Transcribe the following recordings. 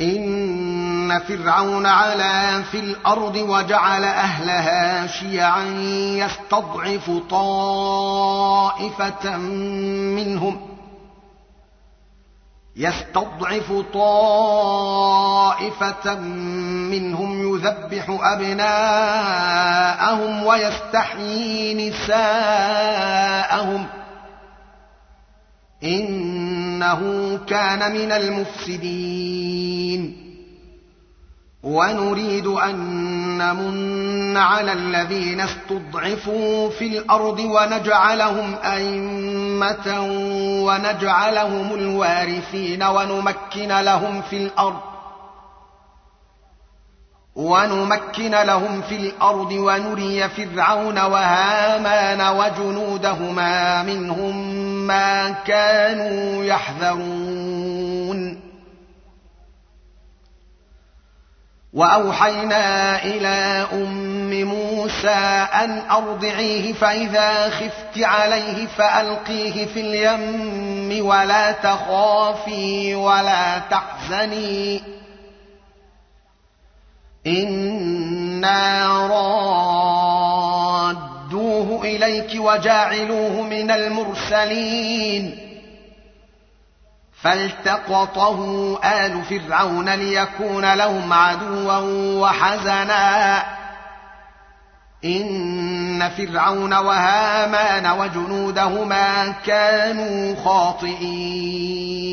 إن فرعون علا في الأرض وجعل أهلها شيعا يستضعف طائفة منهم يستضعف طائفة منهم يذبح أبناءهم ويستحيي نساءهم. إنه كان من المفسدين. ونريد أن نمن على الذين استضعفوا في الأرض ونجعلهم أئمة ونجعلهم الوارثين ونمكن لهم في الأرض. ونمكن لهم في الأرض ونري فرعون وهامان وجنودهما منهم ما كانوا يحذرون. وأوحينا إلى أم موسى أن أرضعيه فإذا خفت عليه فألقيه في اليم ولا تخافي ولا تحزني. أنا رادوه اليك وجاعلوه من المرسلين فالتقطه ال فرعون ليكون لهم عدوا وحزنا ان فرعون وهامان وجنودهما كانوا خاطئين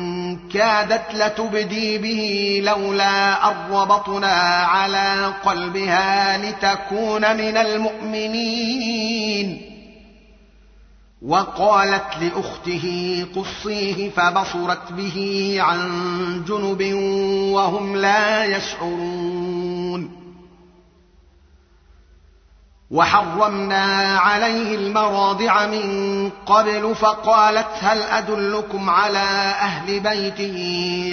كادت لتبدي به لولا أن ربطنا على قلبها لتكون من المؤمنين. وقالت لأخته قصيه فبصرت به عن جنب وهم لا يشعرون. وحرمنا عليه المراضع من قبل فقالت هل أدلكم على أهل بيت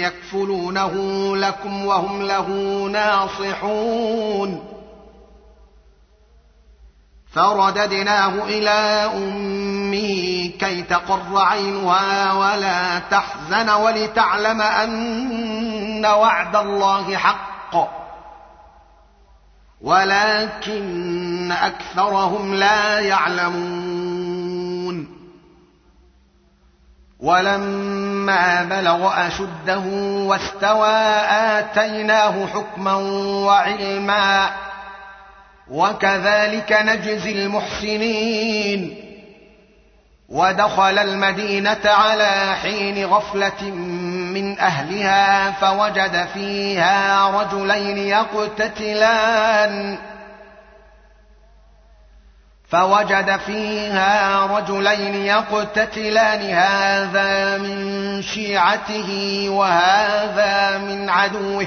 يكفلونه لكم وهم له ناصحون؟ فرددناه إلى أمه كي تقر عينها ولا تحزن ولتعلم أن وعد الله حق. ولكن أكثرهم لا يعلمون. ولما بلغ أشده واستوى آتيناه حكما وعلما وكذلك نجزي المحسنين. ودخل المدينة على حين غفلة من أهلها فوجد فيها رجلين يقتتلان. فوجد فيها رجلين يقتتلان هذا من شيعته وهذا من عدوه.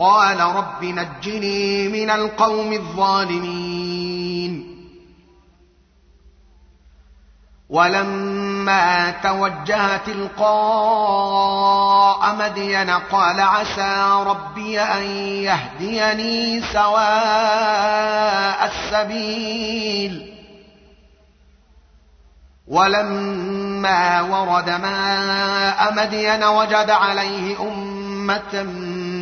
قال رب نجني من القوم الظالمين. ولما توجه تلقاء مدين قال عسى ربي أن يهديني سواء السبيل. ولما ورد ماء مدين وجد عليه أمة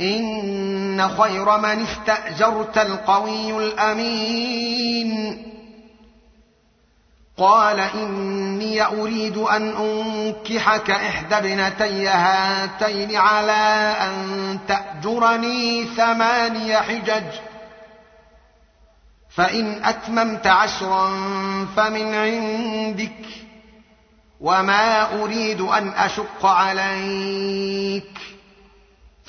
إن خير من استأجرت القوي الأمين. قال إني أريد أن أنكحك إحدى ابنتي هاتين على أن تأجرني ثماني حجج. فإن أتممت عشرا فمن عندك وما أريد أن أشق عليك.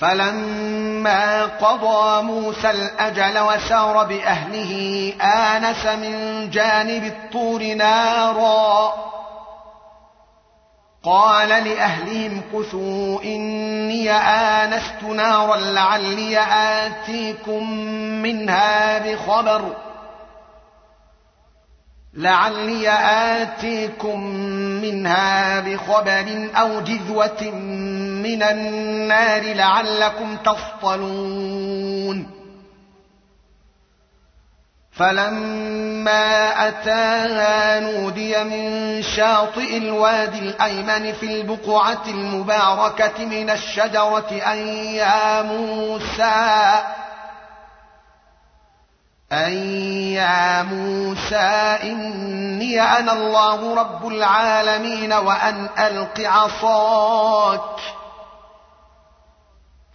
فلما قضى موسى الأجل وسار بأهله آنس من جانب الطور نارا. قال لأهلهم كثوا إني آنست نارا لعلي آتيكم منها بخبر. لعلي آتيكم منها بخبر أو جذوة من النار لعلكم تصطلون. فلما أتاها نودي من شاطئ الوادي الأيمن في البقعة المباركة من الشجرة أن يا موسى أن يا موسى إني أنا الله رب العالمين وأن ألق عصاك.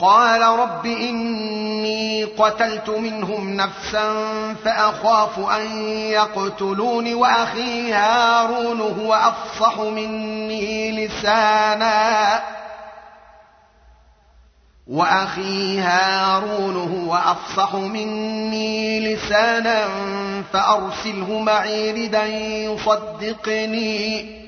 قال رب إني قتلت منهم نفسا فأخاف أن يقتلون وأخي هارون هو أفصح مني لسانا وأخي هارون هو أفصح مني لسانا فأرسله معي ردا يصدقني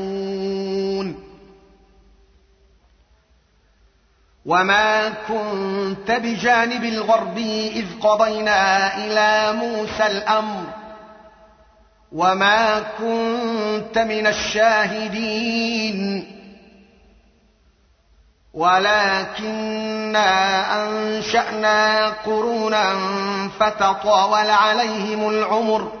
وما كنت بجانب الغرب اذ قضينا إلى موسى الامر وما كنت من الشاهدين ولكنا انشانا قرونا فتطاول عليهم العمر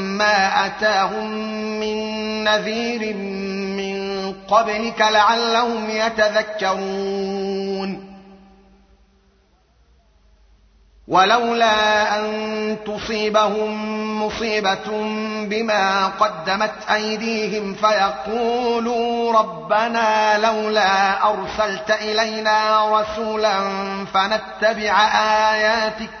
ما اتاهم من نذير من قبلك لعلهم يتذكرون ولولا ان تصيبهم مصيبه بما قدمت ايديهم فيقولوا ربنا لولا ارسلت الينا رسولا فنتبع اياتك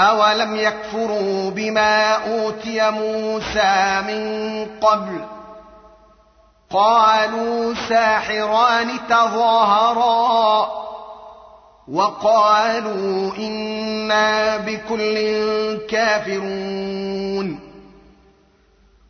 اولم يكفروا بما اوتي موسى من قبل قالوا ساحران تظاهرا وقالوا أنا بكل كافرون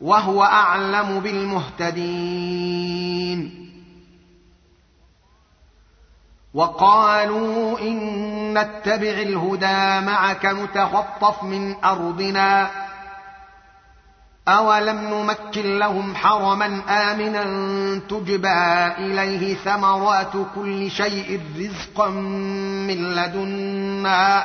وهو أعلم بالمهتدين. وقالوا إن نتبع الهدى معك نتخطف من أرضنا. أولم نمكن لهم حرما آمنا تجبى إليه ثمرات كل شيء رزقا من لدنا.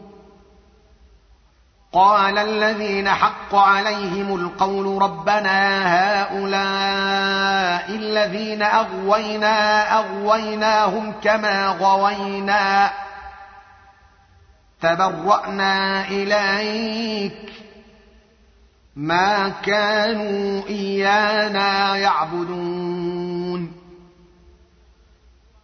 قال الذين حق عليهم القول ربنا هؤلاء الذين أغوينا أغويناهم كما غوينا تبرأنا إليك ما كانوا إيانا يعبدون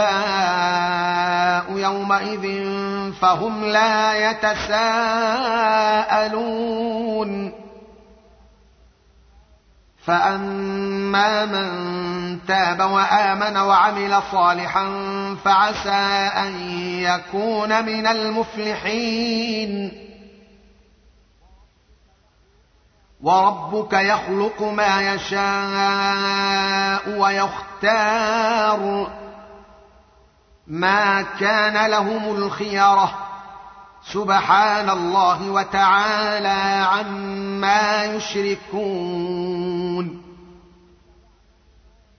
الانباء يومئذ فهم لا يتساءلون فاما من تاب وامن وعمل صالحا فعسى ان يكون من المفلحين وربك يخلق ما يشاء ويختار ما كان لهم الخيره سبحان الله وتعالى عما يشركون.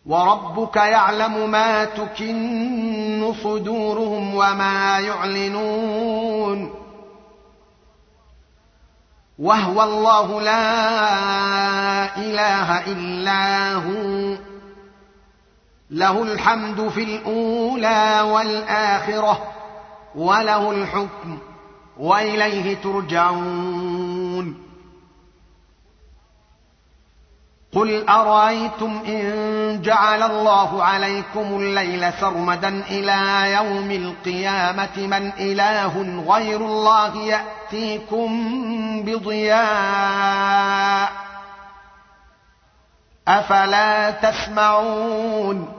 وربك يعلم ما تكن صدورهم وما يعلنون. وهو الله لا إله إلا هو. له الحمد في الأولى والآخرة وله الحكم وإليه ترجعون. قل أرأيتم إن جعل الله عليكم الليل سرمدا إلى يوم القيامة من إله غير الله يأتيكم بضياء؟ أفلا تسمعون؟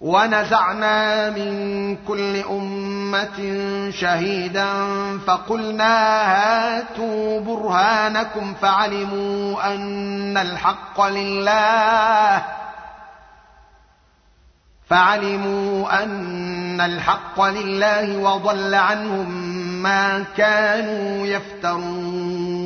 ونزعنا من كل أمة شهيدا فقلنا هاتوا برهانكم فعلموا أن الحق لله فعلموا أن الحق لله وضل عنهم ما كانوا يفترون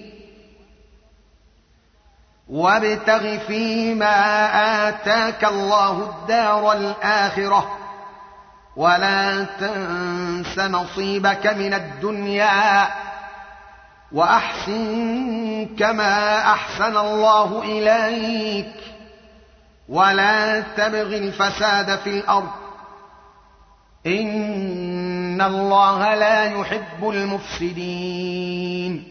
وابتغ فيما آتاك الله الدار الآخرة. ولا تنس نصيبك من الدنيا وأحسن كما أحسن الله إليك. ولا تبغ الفساد في الأرض. إن الله لا يحب المفسدين.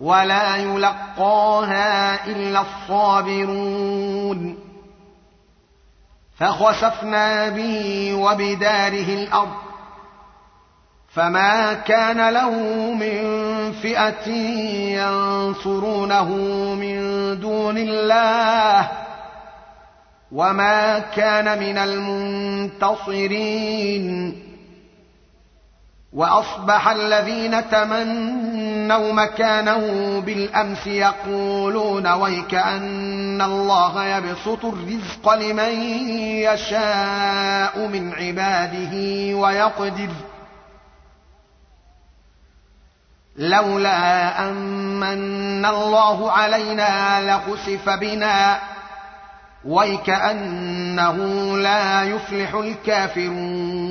ولا يلقاها إلا الصابرون. فخسفنا به وبداره الأرض. فما كان له من فئة ينصرونه من دون الله. وما كان من المنتصرين. وأصبح الذين تمنوا مكانه بالأمس يقولون ويك ان الله يبسط الرزق لمن يشاء من عباده ويقدر. لولا أمن الله علينا لخسف بنا ويكأنه لا يفلح الكافرون.